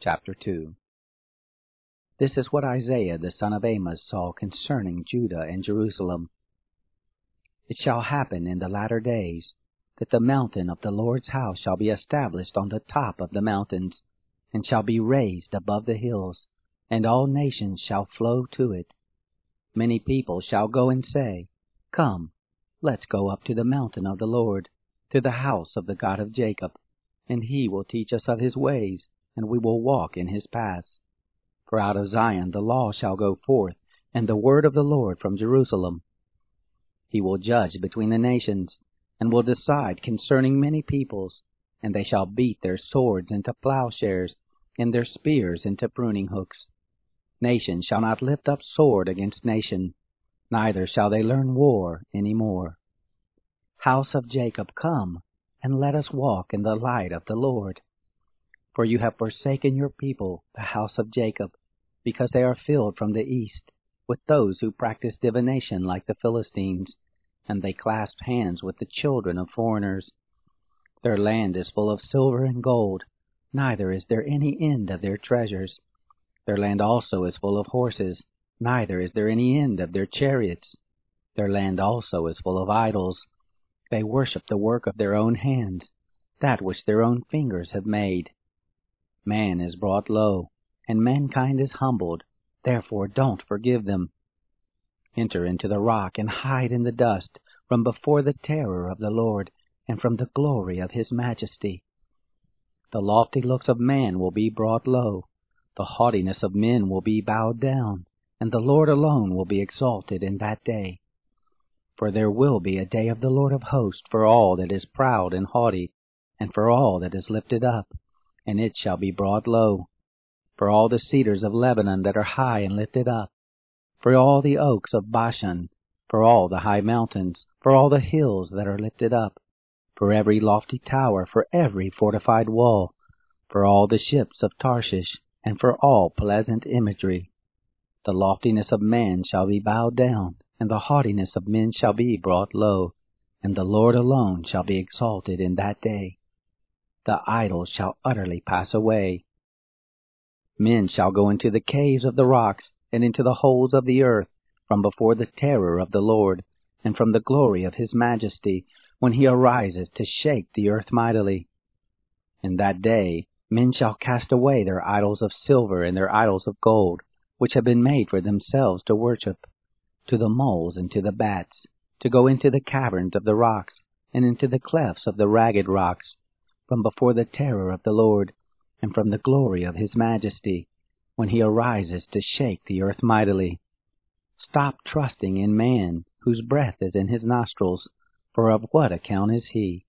Chapter 2 This is what Isaiah the son of Amos saw concerning Judah and Jerusalem. It shall happen in the latter days that the mountain of the Lord's house shall be established on the top of the mountains, and shall be raised above the hills, and all nations shall flow to it. Many people shall go and say, Come, let's go up to the mountain of the Lord, to the house of the God of Jacob, and he will teach us of his ways, and we will walk in his paths. For out of Zion the law shall go forth, and the word of the Lord from Jerusalem. He will judge between the nations, and will decide concerning many peoples, and they shall beat their swords into plowshares, and their spears into pruning hooks. Nation shall not lift up sword against nation, neither shall they learn war any more. House of Jacob, come, and let us walk in the light of the Lord. For you have forsaken your people, the house of Jacob, because they are filled from the east with those who practice divination like the Philistines, and they clasp hands with the children of foreigners. Their land is full of silver and gold, neither is there any end of their treasures. Their land also is full of horses, neither is there any end of their chariots. Their land also is full of idols. They worship the work of their own hands, that which their own fingers have made. Man is brought low, and mankind is humbled, therefore don't forgive them. Enter into the rock and hide in the dust from before the terror of the Lord and from the glory of his majesty. The lofty looks of man will be brought low, the haughtiness of men will be bowed down, and the Lord alone will be exalted in that day. For there will be a day of the Lord of hosts for all that is proud and haughty, and for all that is lifted up, and it shall be brought low for all the cedars of Lebanon that are high and lifted up, for all the oaks of Bashan, for all the high mountains, for all the hills that are lifted up, for every lofty tower, for every fortified wall, for all the ships of Tarshish, and for all pleasant imagery. The loftiness of man shall be bowed down, and the haughtiness of men shall be brought low, and the Lord alone shall be exalted in that day. The idols shall utterly pass away, Men shall go into the caves of the rocks, and into the holes of the earth, from before the terror of the Lord, and from the glory of his majesty, when he arises to shake the earth mightily. In that day men shall cast away their idols of silver and their idols of gold, which have been made for themselves to worship, to the moles and to the bats, to go into the caverns of the rocks, and into the clefts of the ragged rocks, from before the terror of the Lord, and from the glory of his majesty, when he arises to shake the earth mightily. Stop trusting in man, whose breath is in his nostrils, for of what account is he?